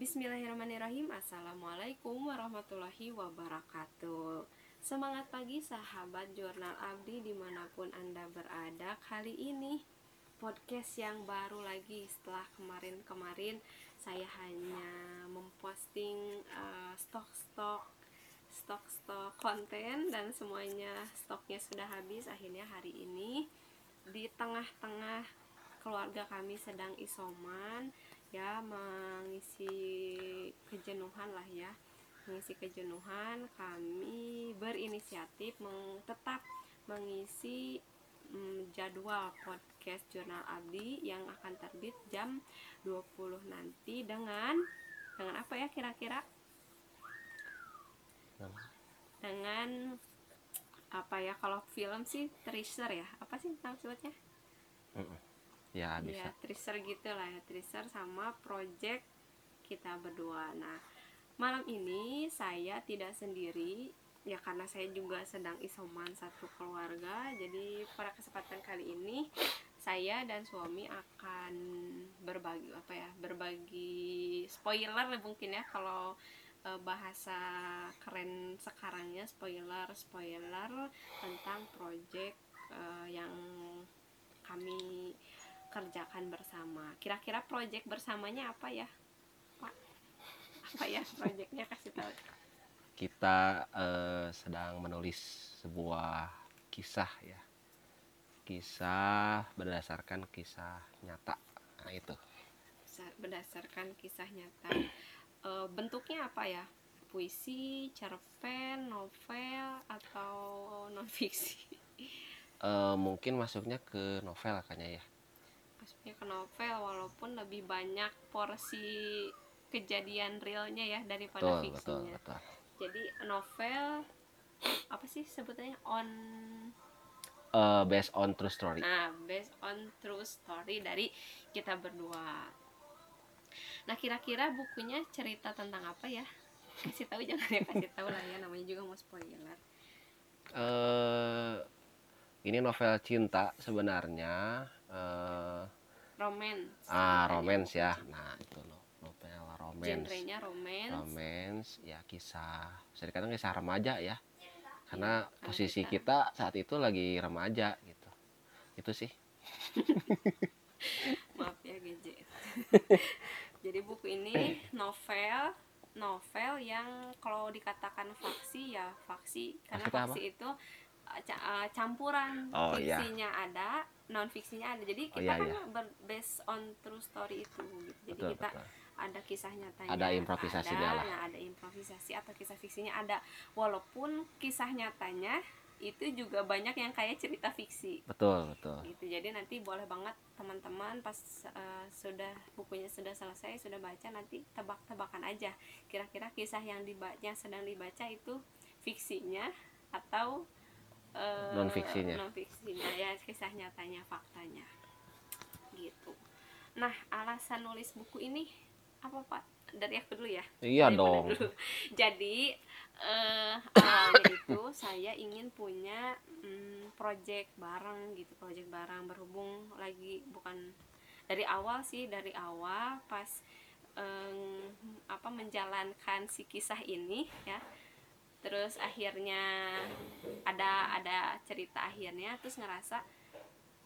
Bismillahirrahmanirrahim. Assalamualaikum warahmatullahi wabarakatuh. Semangat pagi sahabat jurnal abdi di mana pun anda berada. Kali ini podcast yang baru lagi setelah kemarin-kemarin Saya hanya memposting uh, stok-stok stok-stok konten dan semuanya stoknya sudah habis. Akhirnya hari ini di tengah-tengah keluarga kami sedang isoman ya mengisi kejenuhan lah ya. Mengisi kejenuhan kami berinisiatif meng, tetap mengisi mm, jadwal podcast jurnal abdi yang akan terbit jam 20 nanti dengan dengan apa ya kira-kira? Dengan? Apa ya? Kalau film sih teaser ya. Apa sih maksudnya ya bisa. ya teaser gitu lah ya teaser sama project kita berdua. Nah malam ini saya tidak sendiri ya karena saya juga sedang isoman satu keluarga jadi pada kesempatan kali ini saya dan suami akan berbagi apa ya berbagi spoiler mungkin ya kalau e, bahasa keren sekarangnya spoiler spoiler tentang project e, yang kami kerjakan bersama. Kira-kira proyek bersamanya apa ya, Pak? Apa ya proyeknya kasih tahu? Kita uh, sedang menulis sebuah kisah ya, kisah berdasarkan kisah nyata. Nah itu. Berdasarkan kisah nyata. Uh, bentuknya apa ya? Puisi, cerpen, novel, atau non fiksi? Uh, mungkin masuknya ke novel kayaknya ya masuknya ke novel walaupun lebih banyak porsi kejadian realnya ya daripada betul, fiksinya. Betul, betul. Jadi novel apa sih sebetulnya on uh, based on true story. Nah, based on true story dari kita berdua. Nah, kira-kira bukunya cerita tentang apa ya? Kasih tahu jangan ya kasih tahu lah ya namanya juga mau spoiler. Uh, ini novel cinta sebenarnya uh, romance. Ah romance ya. Nah itu loh novel romance. Genrenya romance. Romance ya kisah bisa dikatakan kisah remaja ya. Karena ya, posisi kita. kita saat itu lagi remaja gitu. Itu sih. Maaf ya GJ jadi buku ini novel novel yang kalau dikatakan faksi ya faksi. Karena faksi itu uh, campuran oh, fiksinya iya. ada non fiksinya ada jadi oh, kita oh, iya, kan iya. based on true story itu gitu. jadi betul, kita betul. ada kisah nyatanya ada improvisasi ada. Nah, ada improvisasi atau kisah fiksinya ada walaupun kisah nyatanya itu juga banyak yang kayak cerita fiksi betul betul gitu jadi nanti boleh banget teman-teman pas uh, sudah bukunya sudah selesai sudah baca nanti tebak-tebakan aja kira-kira kisah yang dibaca yang sedang dibaca itu fiksinya atau uh, non fiksinya non fiksinya ya kisah nyatanya faktanya. Gitu. Nah alasan nulis buku ini apa pak? Dari aku dulu ya? Iya dong. dulu. jadi uh, awalnya itu saya ingin punya um, project bareng gitu project bareng berhubung lagi bukan dari awal sih dari awal pas um, apa menjalankan si kisah ini ya terus akhirnya ada ada cerita akhirnya terus ngerasa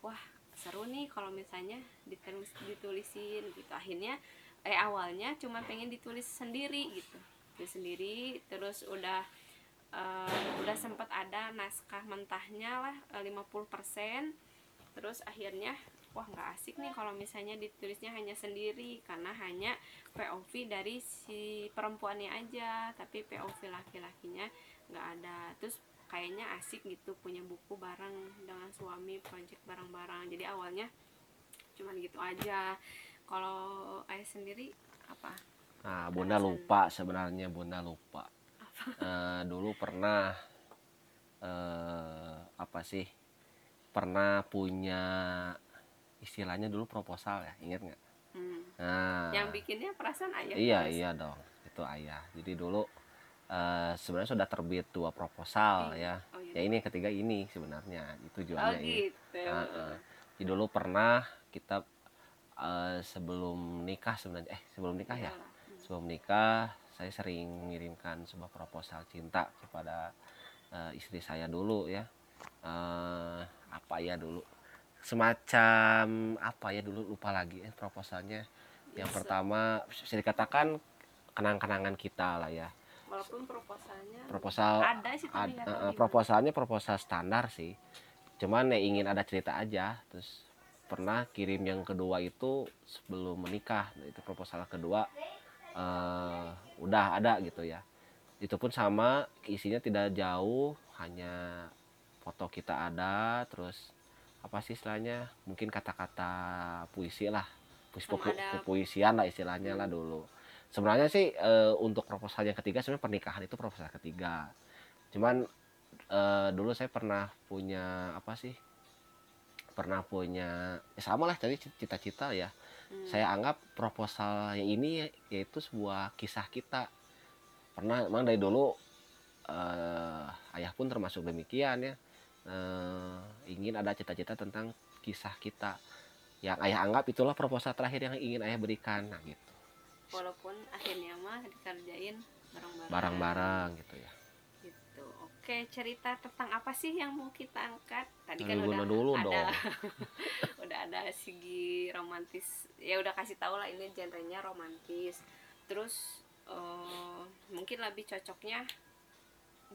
wah seru nih kalau misalnya ditulis ditulisin gitu. Akhirnya eh awalnya cuma pengen ditulis sendiri gitu. Tulis sendiri terus udah uh, udah sempat ada naskah mentahnya lah 50% terus akhirnya wah nggak asik nih kalau misalnya ditulisnya hanya sendiri karena hanya POV dari si perempuannya aja tapi POV laki-lakinya nggak ada. Terus kayaknya asik gitu punya buku bareng dengan suami project bareng-bareng. Jadi awalnya cuman gitu aja. Kalau ayah sendiri apa? Nah bunda lupa sebenarnya bunda lupa. Apa? Uh, dulu pernah uh, apa sih pernah punya istilahnya dulu proposal ya inget nggak hmm. nah yang bikinnya perasaan ayah iya terus. iya dong itu ayah jadi dulu uh, sebenarnya sudah terbit dua proposal iya. ya oh, iya. ya ini ketiga ini sebenarnya itu tujuannya oh, gitu. Uh, uh. jadi dulu pernah kita uh, sebelum nikah sebenarnya eh sebelum nikah ya, ya? sebelum menikah saya sering mengirimkan sebuah proposal cinta kepada uh, istri saya dulu ya uh, apa ya dulu? Semacam apa ya dulu? Lupa lagi ya proposalnya. Yang pertama bisa dikatakan kenang-kenangan kita lah ya. Walaupun proposalnya proposal ada sih tapi ad- eh, eh, gimana. proposalnya proposal standar sih. Cuman ya ingin ada cerita aja. Terus pernah kirim yang kedua itu sebelum menikah. Nah, itu proposal kedua eh, udah ada gitu ya. Itu pun sama isinya tidak jauh hanya foto kita ada terus apa sih istilahnya? Mungkin kata-kata puisi lah. Puisi pu- ada- puisian lah istilahnya lah Hmm. dulu. Sebenarnya sih eh, untuk proposal yang ketiga sebenarnya pernikahan itu proposal ketiga. Cuman eh, dulu saya pernah punya apa sih? Pernah punya ya sama lah tadi cita-cita ya. Hmm. saya anggap proposal yang ini yaitu sebuah kisah kita. Pernah emang dari dulu eh, ayah pun termasuk demikian ya Eh, ingin ada cita-cita tentang kisah kita. Yang ayah anggap itulah proposal terakhir yang ingin ayah berikan. Nah gitu. Walaupun akhirnya mah dikerjain bareng-bareng. Barang-barang gitu ya. Gitu. Oke cerita tentang apa sih yang mau kita angkat? Tadi kan guna udah dulu ada dong. udah ada segi romantis. Ya udah kasih tau lah ini genrenya romantis. Terus eh, mungkin lebih cocoknya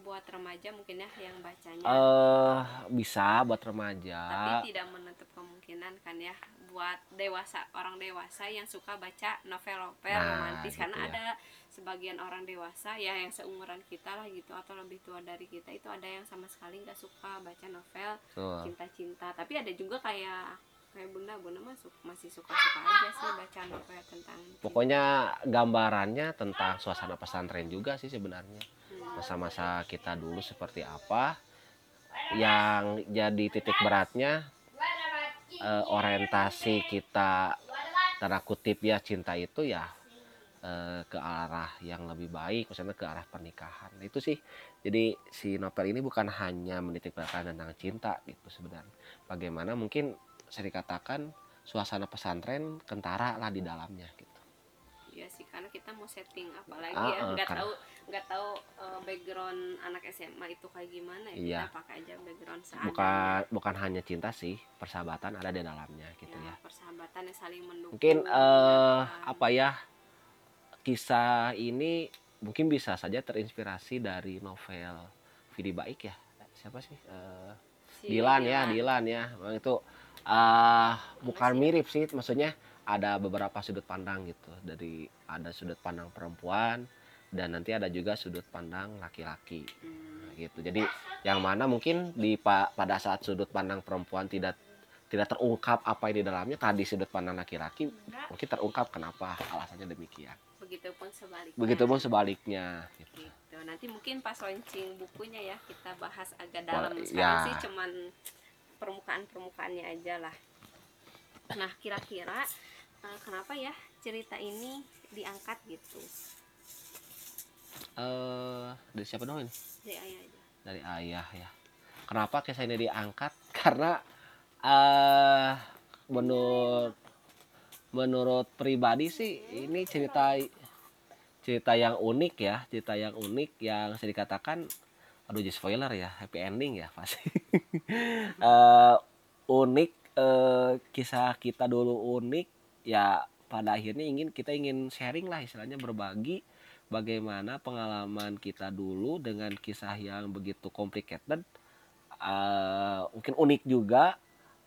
buat remaja mungkin ya yang bacanya? Eh bisa buat tapi remaja tidak menutup kemungkinan kan ya buat dewasa orang dewasa yang suka baca novel-novel Nah, romantis. Gitu karena ya. ada sebagian orang dewasa ya yang seumuran kita lah gitu atau lebih tua dari kita itu ada yang sama sekali nggak suka baca novel cinta-cinta. Tapi ada juga kayak kayak bunda bunda masuk masih suka-suka aja sih baca novel tentang pokoknya gambarannya tentang suasana pesantren juga sih sebenarnya. Masa-masa kita dulu seperti apa yang jadi titik beratnya eh, orientasi kita tanda kutip ya cinta itu ya eh, ke arah yang lebih baik misalnya ke arah pernikahan. Nah, itu sih. Jadi si novel ini bukan hanya menitik beratkan tentang cinta gitu sebenarnya. Bagaimana mungkin saya dikatakan suasana pesantren kentara lah di dalamnya gitu. Iya sih karena kita mau setting apalagi Ah, ya ah, nggak karena- tahu nggak tahu eh, background anak SMA itu kayak gimana ya Iya. kita pakai aja background seadanya bukan bukan hanya cinta sih persahabatan ada di dalamnya gitu ya, ya persahabatan yang saling mendukung mungkin eh mengingatkan. apa ya kisah ini mungkin bisa saja terinspirasi dari novel Vidi Baik ya siapa sih Eh, Si Dilan ya Dilan ya memang itu ah bukan sih? mirip sih maksudnya ada beberapa sudut pandang gitu dari ada sudut pandang perempuan dan nanti ada juga sudut pandang laki-laki Hmm, gitu. Jadi yang mana mungkin di pa- pada saat sudut pandang perempuan tidak tidak terungkap apa yang di dalamnya tadi sudut pandang laki-laki mungkin terungkap kenapa alasannya demikian. begitupun sebaliknya Begitupun sebaliknya. Gitu. gitu nanti mungkin pas launching bukunya ya kita bahas agak dalam Wah, sekarang ya. sih cuman permukaan permukaannya aja lah nah kira-kira eh, kenapa ya cerita ini diangkat gitu Eh dari siapa dong ini? dari ayah aja Dari ayah ya. Kenapa kisah ini diangkat? Karena eh menurut menurut pribadi sih ini cerita cerita yang unik ya, cerita yang unik yang saya dikatakan aduh jadi spoiler ya, happy ending ya pasti. Eh, unik eh, kisah kita dulu unik ya pada akhirnya ingin kita ingin sharing lah istilahnya berbagi bagaimana pengalaman kita dulu dengan kisah yang begitu complicated eh, mungkin unik juga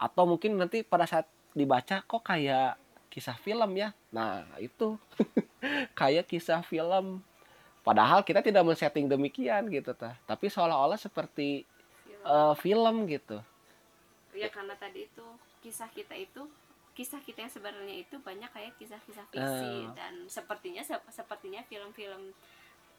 atau mungkin nanti pada saat dibaca kok kayak kisah film ya? Nah itu. Kayak kisah film. Padahal kita tidak men-setting demikian gitu tah. Tapi seolah-olah seperti Film. eh, film gitu. Ya karena tadi itu kisah kita itu kisah kita yang sebenarnya itu banyak kayak kisah-kisah fiksi Eh. dan sepertinya sep- sepertinya film-film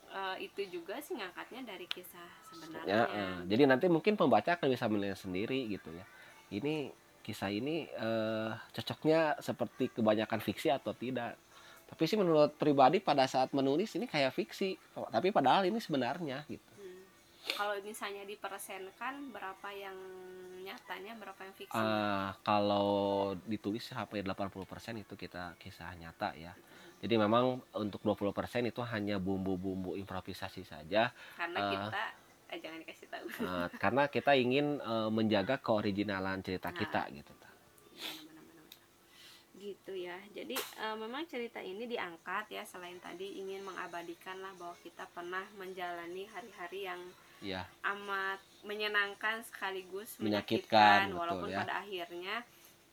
eh, itu juga sih ngangkatnya dari kisah sebenarnya Ya, eh, jadi nanti mungkin pembaca akan bisa menilai sendiri gitu ya. Ini kisah ini eh, cocoknya seperti kebanyakan fiksi atau tidak. Tapi sih menurut pribadi pada saat menulis ini kayak fiksi, tapi padahal ini sebenarnya gitu. Kalau misalnya dipersenkan berapa yang nyatanya berapa yang fiksi Ah, kalau ditulis hampir 80% itu kita kisah nyata ya. Jadi memang untuk 20% itu hanya bumbu-bumbu improvisasi saja karena eh. kita eh, jangan dikasih tahu eh, karena kita ingin eh, menjaga keoriginalan cerita Nah. kita gitu. Gitu ya jadi eh, memang cerita ini diangkat ya selain tadi ingin mengabadikan lah bahwa kita pernah menjalani hari-hari yang Ya, amat menyenangkan sekaligus Menyakitkan, menyakitkan, betul walaupun ya. pada akhirnya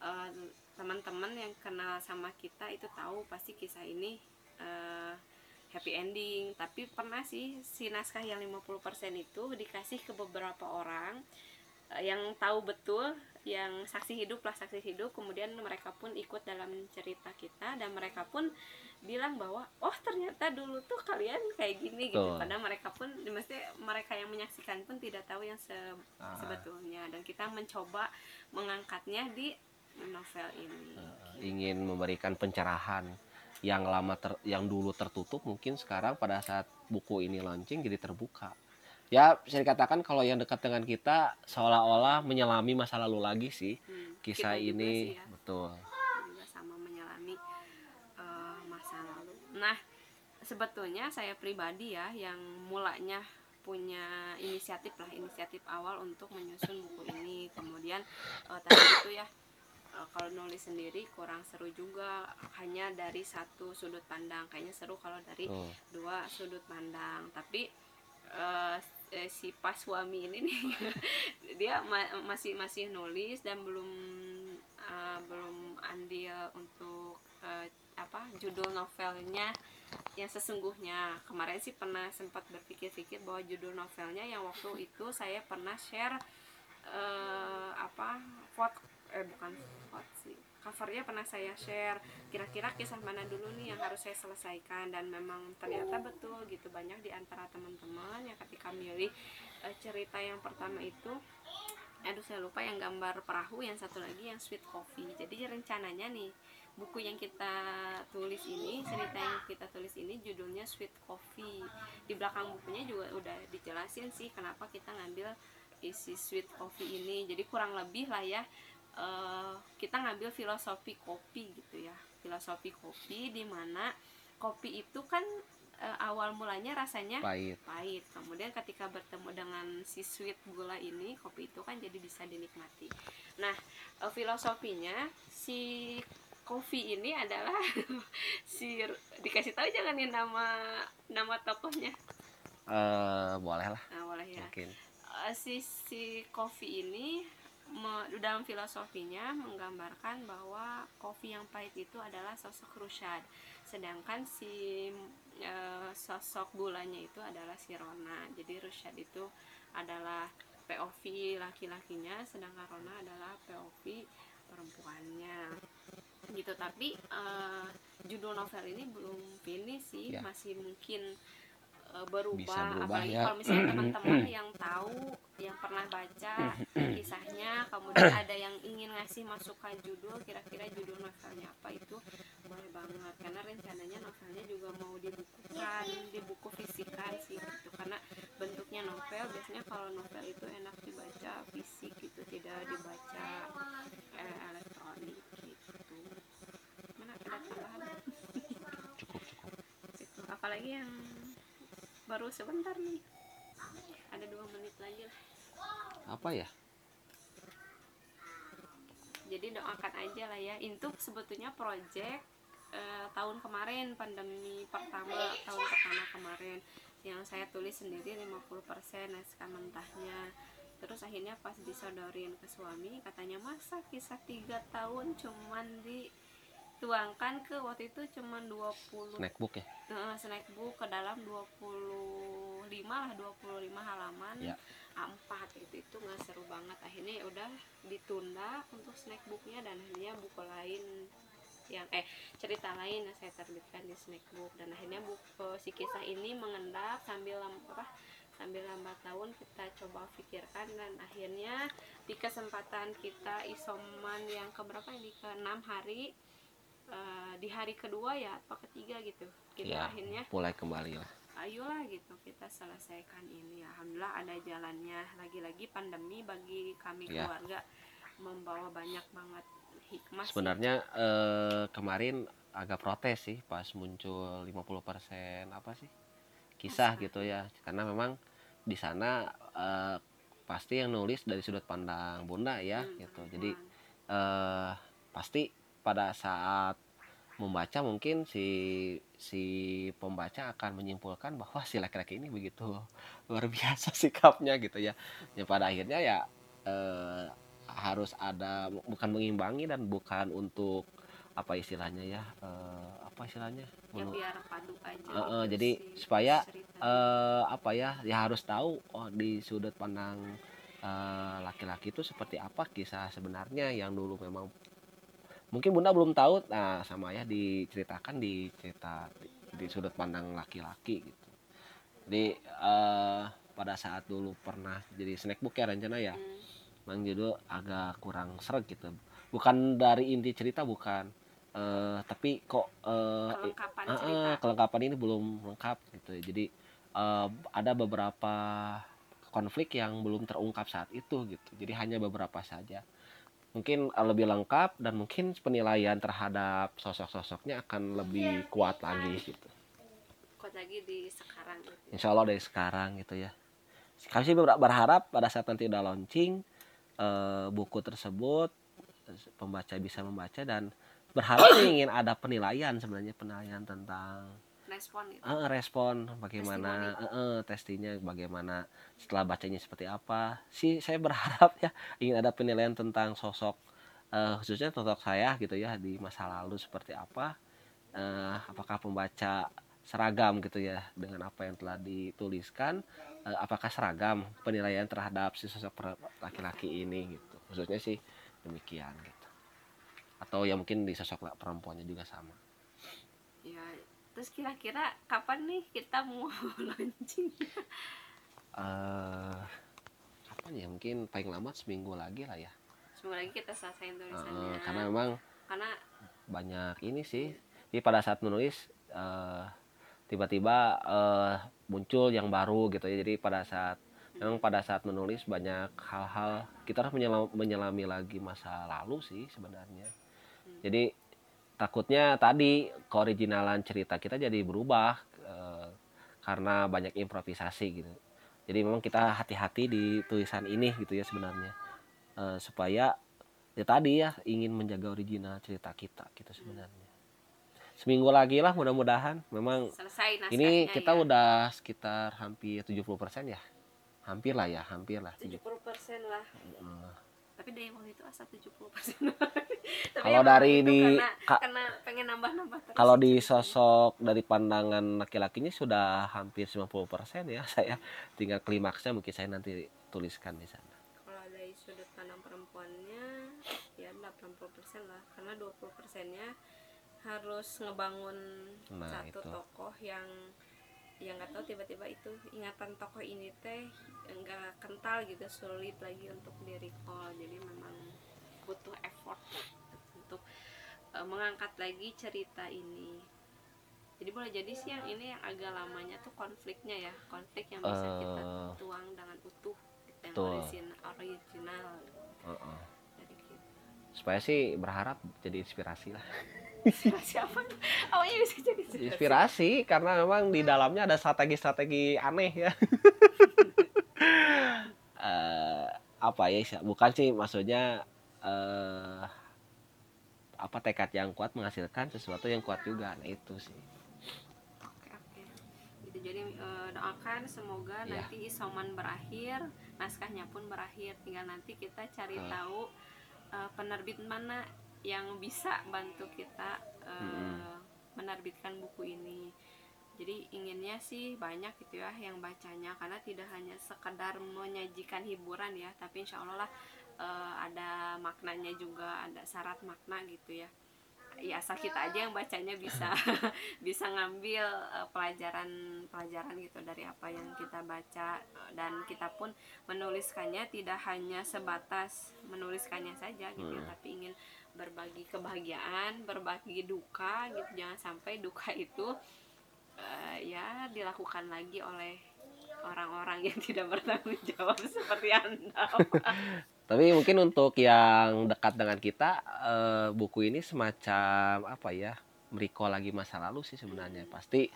eh, teman-teman yang kenal sama kita itu tahu pasti kisah ini eh, happy ending. Tapi pernah sih si naskah yang 50% itu dikasih ke beberapa orang eh, yang tahu betul yang saksi hidup lah saksi hidup. Kemudian mereka pun ikut dalam cerita kita dan mereka pun bilang bahwa oh ternyata dulu tuh kalian kayak gini gitu padahal mereka pun maksudnya mereka yang menyaksikan pun tidak tahu yang se- Ah. sebetulnya dan kita mencoba mengangkatnya di novel ini ingin memberikan pencerahan yang lama ter, yang dulu tertutup mungkin sekarang pada saat buku ini launching jadi terbuka. Ya bisa dikatakan kalau yang dekat dengan kita seolah-olah menyelami masa lalu lagi sih Hmm, kisah ini sih ya. betul. juga sama menyelami eh, masa lalu. Nah, sebetulnya saya pribadi ya yang mulanya punya inisiatif lah inisiatif awal untuk menyusun buku ini. Kemudian eh, tadi itu ya eh, kalau nulis sendiri kurang seru juga hanya dari satu sudut pandang. Kayaknya seru kalau dari Tuh. dua sudut pandang tapi eh, si pas suami ini nih dia ma- masih masih nulis dan belum eh, belum andil untuk eh, apa judul novelnya yang sesungguhnya. Kemarin sih pernah sempat berpikir-pikir bahwa judul novelnya yang waktu itu saya pernah share eh, apa vote eh bukan vote sih covernya pernah saya share. Kira-kira kisah mana dulu nih yang harus saya selesaikan? Dan memang ternyata betul gitu banyak di antara teman-teman yang ketika milih eh, cerita yang pertama itu aduh saya lupa yang gambar perahu yang satu lagi yang sweet coffee. Jadi rencananya nih buku yang kita tulis ini cerita yang kita tulis ini judulnya sweet coffee. Di belakang bukunya juga udah dijelasin sih kenapa kita ngambil isi sweet coffee ini. Jadi kurang lebih lah ya eh, kita ngambil filosofi kopi gitu ya. Filosofi kopi di mana kopi itu kan eh, awal mulanya rasanya Pahit. pahit. Kemudian ketika bertemu dengan si sweet gula ini kopi itu kan jadi bisa dinikmati. Nah eh, filosofinya si kopi ini adalah si dikasih tahu jangan nih nama nama tokohnya. Eh, boleh lah. Nah boleh ya. Mungkin. Eh, si si kopi ini me- dalam filosofinya menggambarkan bahwa kopi yang pahit itu adalah sosok Rusyad sedangkan si eh, sosok gulanya itu adalah si Rona. Jadi Rusyad itu adalah POV laki-lakinya sedangkan Rona adalah POV perempuannya gitu. Tapi eh, judul novel ini belum finish sih. Ya. masih mungkin eh, berubah, Bisa berubah, apalagi ya. kalau misalnya teman-teman yang tahu yang pernah baca kisahnya kemudian ada yang ingin ngasih masukan judul kira-kira judul novelnya apa itu boleh banget. Karena rencananya novelnya juga mau dibukukan dibuku fisikan sih gitu. Karena bentuknya novel biasanya kalau novel itu enak dibaca fisik gitu tidak dibaca eh, elektronik gitu mana ada tambahan Cukup cukup. gitu. Apalagi yang baru sebentar nih. Ada dua menit lagi lah. Apa ya? jadi doakan aja lah ya. Itu sebetulnya project eh, tahun kemarin pandemi pertama tahun pertama kemarin. Yang saya tulis sendiri 50% naskah mentahnya. Terus akhirnya pas disodorin ke suami katanya masa kisah tiga tahun cuman dituangkan ke waktu itu cuman 20 Snackbook ya? eh, snack book ke dalam 25 lah 25 halaman Ya. A4 itu itu nggak seru banget. Akhirnya ya udah ditunda untuk snack booknya dan akhirnya buku lain yang eh cerita lain yang saya terbitkan di snack book dan akhirnya buku si kisah ini mengendap sambil apa sambil lambat tahun kita coba pikirkan. Dan akhirnya di kesempatan kita isoman yang keberapa ini? Ke enam hari eh, di hari kedua ya atau ketiga gitu kita Ya, akhirnya mulai kembali lah. ayolah gitu kita selesaikan ini alhamdulillah ada jalannya lagi-lagi pandemi bagi kami Iya. keluarga membawa banyak banget hikmah sih. sebenarnya eh, kemarin agak protes sih pas muncul 50% apa sih kisah Masa? gitu ya karena memang di sana eh, pasti yang nulis dari sudut pandang bunda ya Hmm, gitu jadi perempuan. eh pasti pada saat membaca mungkin si si pembaca akan menyimpulkan bahwa si laki-laki ini begitu luar biasa sikapnya gitu ya. Ya pada akhirnya ya eh, harus ada bukan mengimbangi dan bukan untuk apa istilahnya ya eh, apa istilahnya ya biar padu aja Eh, eh, gitu jadi si supaya, eh, apa ya ya harus tahu oh di sudut pandang eh, laki-laki itu seperti apa kisah sebenarnya yang dulu memang mungkin bunda belum tahu nah sama ya diceritakan di cerita di, di sudut pandang laki-laki gitu jadi eh, pada saat dulu pernah jadi snackbook ya rencana ya Hmm, Mang judul agak kurang seret gitu bukan dari inti cerita bukan eh, tapi kok eh, kelengkapan cerita ah, kelengkapan ini belum lengkap gitu. Jadi eh, ada beberapa konflik yang belum terungkap saat itu gitu. Jadi hanya beberapa saja. Mungkin eh, lebih lengkap dan mungkin penilaian terhadap sosok-sosoknya akan lebih kuat lagi gitu. kok lagi di sekarang gitu Insya Allah dari sekarang gitu ya. Kami sih ber- berharap pada saat nanti udah launching eh, buku tersebut pembaca bisa membaca dan berharap ingin ada penilaian sebenarnya penilaian tentang respon gitu. Eh, respon. Bagaimana eh, eh, testinya bagaimana setelah bacanya seperti apa. Sih saya berharap ya ingin ada penilaian tentang sosok eh, khususnya sosok saya gitu ya di masa lalu seperti apa. Eh, apakah pembaca seragam gitu ya dengan apa yang telah dituliskan. Eh, apakah seragam penilaian terhadap si sosok laki-laki ini gitu. Khususnya sih demikian gitu. Atau ya mungkin di sosok perempuannya juga sama terus kira-kira kapan nih kita mau launching? Eh kapan ya? Mungkin paling lambat seminggu lagi lah ya. Semoga lagi kita selesaiin Eh, tulisannya karena memang karena banyak ini sih. Jadi pada saat menulis eh, tiba-tiba eh, muncul yang baru gitu ya. Jadi pada saat memang pada saat menulis banyak hal-hal kita harus menyelam- menyelami lagi masa lalu sih sebenarnya. Jadi takutnya tadi keoriginalan cerita kita jadi berubah eh, karena banyak improvisasi gitu. Jadi memang kita hati-hati di tulisan ini gitu ya sebenarnya. Eh, supaya ya tadi ya ingin menjaga original cerita kita gitu sebenarnya. Seminggu lagi lah mudah-mudahan. Memang selesai ini kita ya. udah sekitar hampir 70% ya. Hampir lah ya hampir lah. 70% lah. Eh, dari waktu itu asal 70% Tapi Kalau dari di- karena, ka- karena pengen nambah-nambah terus. kalau di sosok dari pandangan laki-lakinya sudah hampir 90% ya saya. Tinggal klimaksnya mungkin saya nanti tuliskan di sana. Kalau dari sudut pandang perempuannya ya 80% lah. Karena 20% nya harus ngebangun Nah, satu itu. tokoh yang yang nggak tahu tiba-tiba itu ingatan tokoh ini teh enggak kental gitu sulit lagi untuk di recall. Jadi memang butuh effort untuk eh, mengangkat lagi cerita ini. Jadi boleh jadi sih yang ini yang agak lamanya tuh konfliknya ya konflik yang bisa kita Eh. tuang dengan utuh gitu, yang orisin- original. Heeh. dari kita supaya sih berharap jadi inspirasi lah. Siapa awalnya bisa jadi inspirasi. inspirasi karena memang di dalamnya ada strategi-strategi aneh ya. Eh, apa ya bukan sih maksudnya eh apa tekad yang kuat menghasilkan sesuatu yang kuat juga nah itu sih Oke oke. Gitu jadi eh, doakan semoga Iya. nanti isoman berakhir, naskahnya pun berakhir. Tinggal nanti kita cari Hmm. tahu eh, penerbit mana yang bisa bantu kita eh, Mm-mm. menerbitkan buku ini. Jadi inginnya sih banyak gitu ya yang bacanya karena tidak hanya sekedar menyajikan hiburan ya, tapi insya Allah lah eh, ada maknanya juga, ada syarat makna gitu ya. Ya asal kita aja yang bacanya bisa bisa ngambil eh, pelajaran pelajaran gitu dari apa yang kita baca. Dan kita pun menuliskannya tidak hanya sebatas menuliskannya saja gitu Hmm. tapi ingin berbagi kebahagiaan berbagi duka gitu. Jangan sampai duka itu eh, ya dilakukan lagi oleh orang-orang yang tidak bertanggung jawab seperti anda Tapi mungkin untuk yang dekat dengan kita, eh, buku ini semacam apa ya, merecall lagi masa lalu sih sebenarnya. Pasti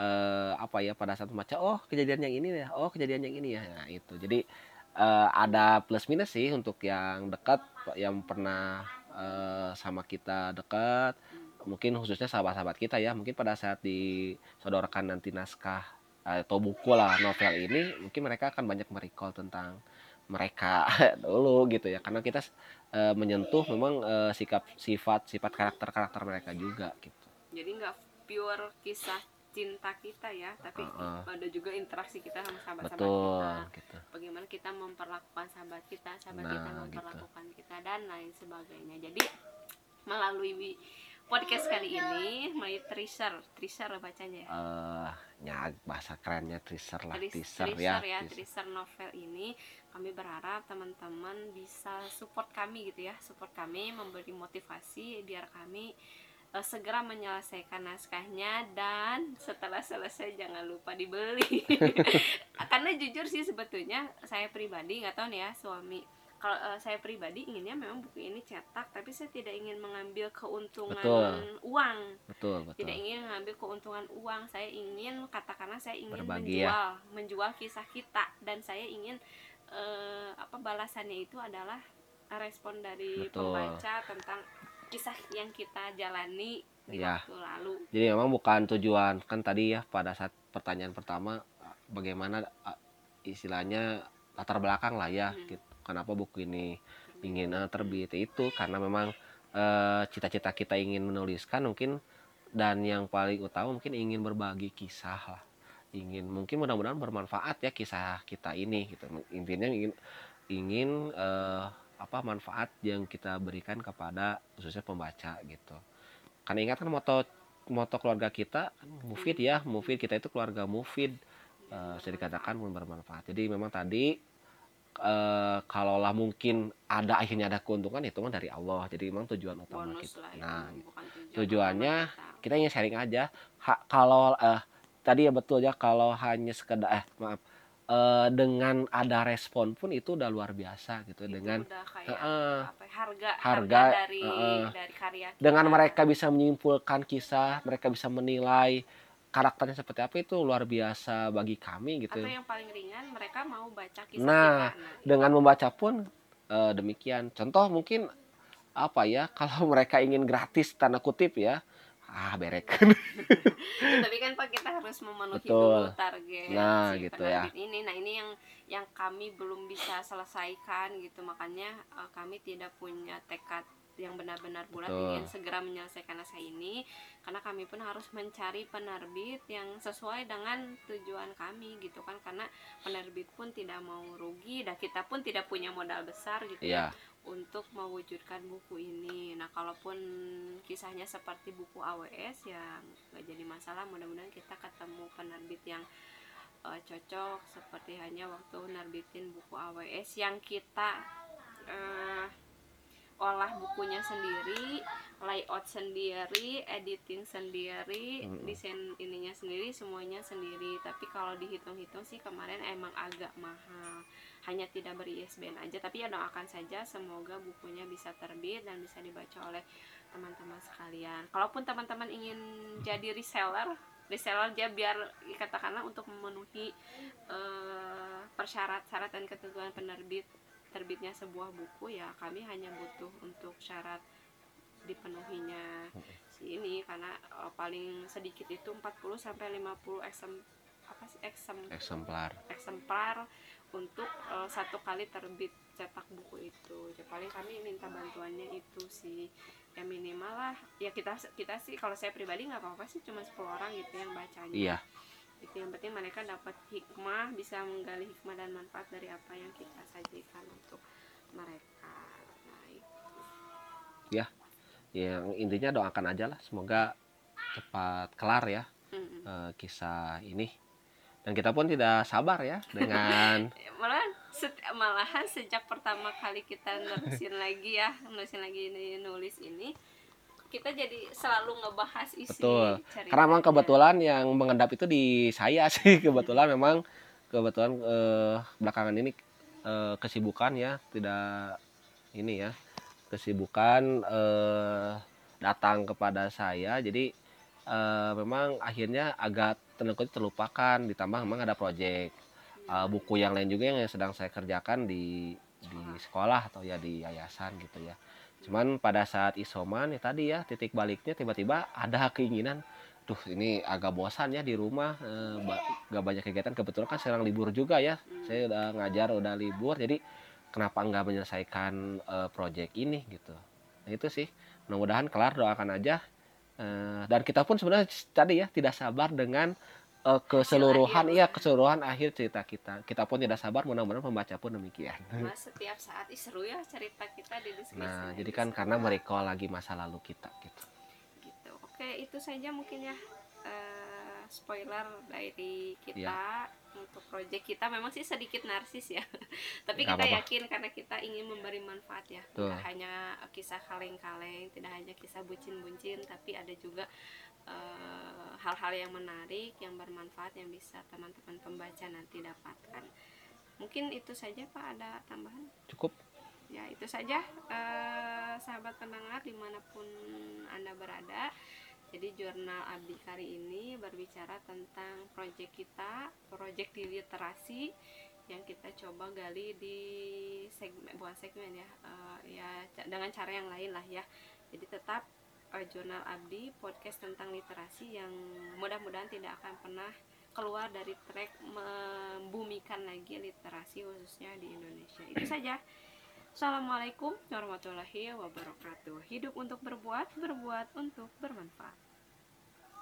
eh, apa ya pada saat membaca, oh kejadian yang ini ya, oh kejadian yang ini ya. Nah itu. Jadi eh, ada plus minus sih untuk yang dekat, yang pernah eh, sama kita dekat. Mungkin khususnya sahabat-sahabat kita ya. Mungkin pada saat disodorkan nanti naskah atau buku lah novel ini, mungkin mereka akan banyak merecall tentang mereka dulu gitu ya. Karena kita eh, menyentuh memang eh, sikap sifat sifat karakter karakter mereka juga gitu. Jadi nggak pure kisah cinta kita ya tapi Heeh. ada juga interaksi kita sama sahabat-sahabat kita. Gitu. Bagaimana kita memperlakukan sahabat kita sahabat kita Nah, gitu. memperlakukan kita dan lain sebagainya. Jadi melalui podcast kali ini melalui teaser teaser bacanya ya? Eh ya bahasa kerennya teaser lah Tris- teaser, teaser ya, ya teaser. teaser novel ini kami berharap teman-teman bisa support kami gitu ya support kami memberi motivasi biar kami eh, segera menyelesaikan naskahnya dan setelah selesai jangan lupa dibeli karena jujur sih sebetulnya saya pribadi nggak tahu nih ya suami kalau eh, saya pribadi inginnya memang buku ini cetak tapi saya tidak ingin mengambil keuntungan Betul. uang betul betul tidak ingin mengambil keuntungan uang saya ingin katakanlah saya ingin Berbagi menjual ya. menjual kisah kita dan saya ingin eh, apa balasannya itu adalah respon dari Betul. pembaca tentang kisah yang kita jalani di Iya. waktu lalu jadi memang bukan tujuan kan tadi ya pada saat pertanyaan pertama bagaimana istilahnya latar belakang lah ya Hmm. gitu. kenapa buku ini ingin eh, terbit itu karena memang eh, cita-cita kita ingin menuliskan mungkin dan yang paling utama mungkin ingin berbagi kisah lah ingin mungkin mudah-mudahan bermanfaat ya kisah kita ini gitu. Intinya ingin ingin eh, apa manfaat yang kita berikan kepada khususnya pembaca gitu. Karena ingat kan moto moto keluarga kita kan mufid ya mufid kita itu keluarga mufid. Eh, bisa dikatakan pun bermanfaat. Jadi memang tadi eh, kalaulah mungkin ada akhirnya ada keuntungan itu mah dari Allah. Jadi memang tujuan utama bonus kita. lah itu nah tujuannya kita. ingin sharing aja. Ha- kalau eh, tadi ya betul ya kalau hanya sekedar eh maaf eh, dengan ada respon pun itu udah luar biasa gitu Itu dengan udah kayak Heeh. apa ya, harga Harga, dari heeh. dari karya kita. dengan mereka bisa menyimpulkan kisah mereka bisa menilai karakternya seperti apa itu luar biasa bagi kami gitu atau yang paling ringan mereka mau baca kisah Nah, kita nah, dengan membaca pun eh, demikian contoh mungkin apa ya kalau mereka ingin gratis tanda kutip ya ah berek tapi kan pak kita harus memenuhi Betul. dulu target Nah, si gitu ya. ini. Nah ini yang yang kami belum bisa selesaikan gitu. Makanya eh, kami tidak punya tekad yang benar-benar bulat Betul. ingin segera menyelesaikan naskah ini. Karena kami pun harus mencari penerbit yang sesuai dengan tujuan kami gitu kan. Karena penerbit pun tidak mau rugi dan kita pun tidak punya modal besar gitu ya. Ya untuk mewujudkan buku ini. Nah, kalaupun kisahnya seperti buku AWS ya nggak jadi masalah. Mudah-mudahan kita ketemu penerbit yang eh, cocok seperti hanya waktu nerbitin buku AWS yang kita eh, olah bukunya sendiri, layout sendiri, editing sendiri, Mm-mm. desain ininya sendiri, semuanya sendiri. Tapi kalau dihitung-hitung sih kemarin emang agak mahal hanya tidak beri ISBN aja tapi ya doakan saja semoga bukunya bisa terbit dan bisa dibaca oleh teman-teman sekalian kalaupun teman-teman ingin jadi reseller reseller aja biar katakanlah untuk memenuhi eh, persyarat-syarat dan ketentuan penerbit terbitnya sebuah buku ya kami hanya butuh untuk syarat dipenuhinya. Si ini karena eh, paling sedikit itu 40 sampai 50 eksem apa sih eksem eksemplar. eksemplar untuk eh, satu kali terbit cetak buku itu. Ya, paling kami minta bantuannya itu sih. Ya minimal lah. Ya kita kita sih kalau saya pribadi nggak apa-apa sih cuma 10 orang gitu yang bacanya. Iya itu yang penting mereka dapat hikmah bisa menggali hikmah dan manfaat dari apa yang kita sajikan untuk mereka. Nah itu. Yang intinya doakan aja lah semoga cepat kelar ya Mm-mm. eh, kisah ini. Dan kita pun tidak sabar ya dengan malahan set- malahan sejak pertama kali kita nulisin lagi ya nulisin lagi ini nulis ini kita jadi selalu ngebahas isi Betul. ceritanya. karena memang kebetulan yang mengendap itu di saya sih kebetulan memang kebetulan eh, belakangan ini eh, kesibukan ya tidak ini ya kesibukan eh, datang kepada saya jadi eh, memang akhirnya agak kutip terlupakan ditambah memang ada proyek eh, buku yang lain juga yang sedang saya kerjakan di di sekolah atau ya di yayasan gitu ya cuman pada saat isoman ya tadi ya titik baliknya tiba-tiba ada keinginan duh ini agak bosan ya di rumah eh, ba- gak banyak kegiatan. Kebetulan kan sekarang libur juga ya. Saya udah ngajar udah libur. Jadi kenapa nggak menyelesaikan eh, proyek ini gitu? Nah itu sih. Mudah-mudahan kelar doakan aja. Eh, dan kita pun sebenarnya tadi ya tidak sabar dengan eh, keseluruhan iya keseluruhan akhir cerita kita. Kita pun tidak sabar mudah-mudahan pembaca pun demikian. Mas setiap saat ih seru ya cerita kita di diskusi nah jadi kan karena merecall lagi masa lalu kita gitu. Gitu. Oke itu saja mungkin ya eh, spoiler dari kita Iya. untuk project kita memang sih sedikit narsis ya tapi kita apa-apa. yakin karena kita ingin memberi manfaat ya Betul. tidak hanya kisah kaleng-kaleng tidak hanya kisah bucin-bucin tapi ada juga eh, hal-hal yang menarik yang bermanfaat yang bisa teman-teman pembaca nanti dapatkan mungkin itu saja pak ada tambahan cukup ya itu saja eh, sahabat pendengar di mana pun anda berada jadi jurnal Abdi kali ini berbicara tentang proyek kita proyek di literasi yang kita coba gali di segmen bukan segmen ya eh, ya dengan cara yang lain lah ya. Jadi tetap eh, jurnal Abdi podcast tentang literasi yang mudah-mudahan tidak akan pernah keluar dari track membumikan lagi literasi khususnya di Indonesia. Itu saja Assalamualaikum warahmatullahi wabarakatuh. Hidup untuk berbuat, berbuat untuk bermanfaat.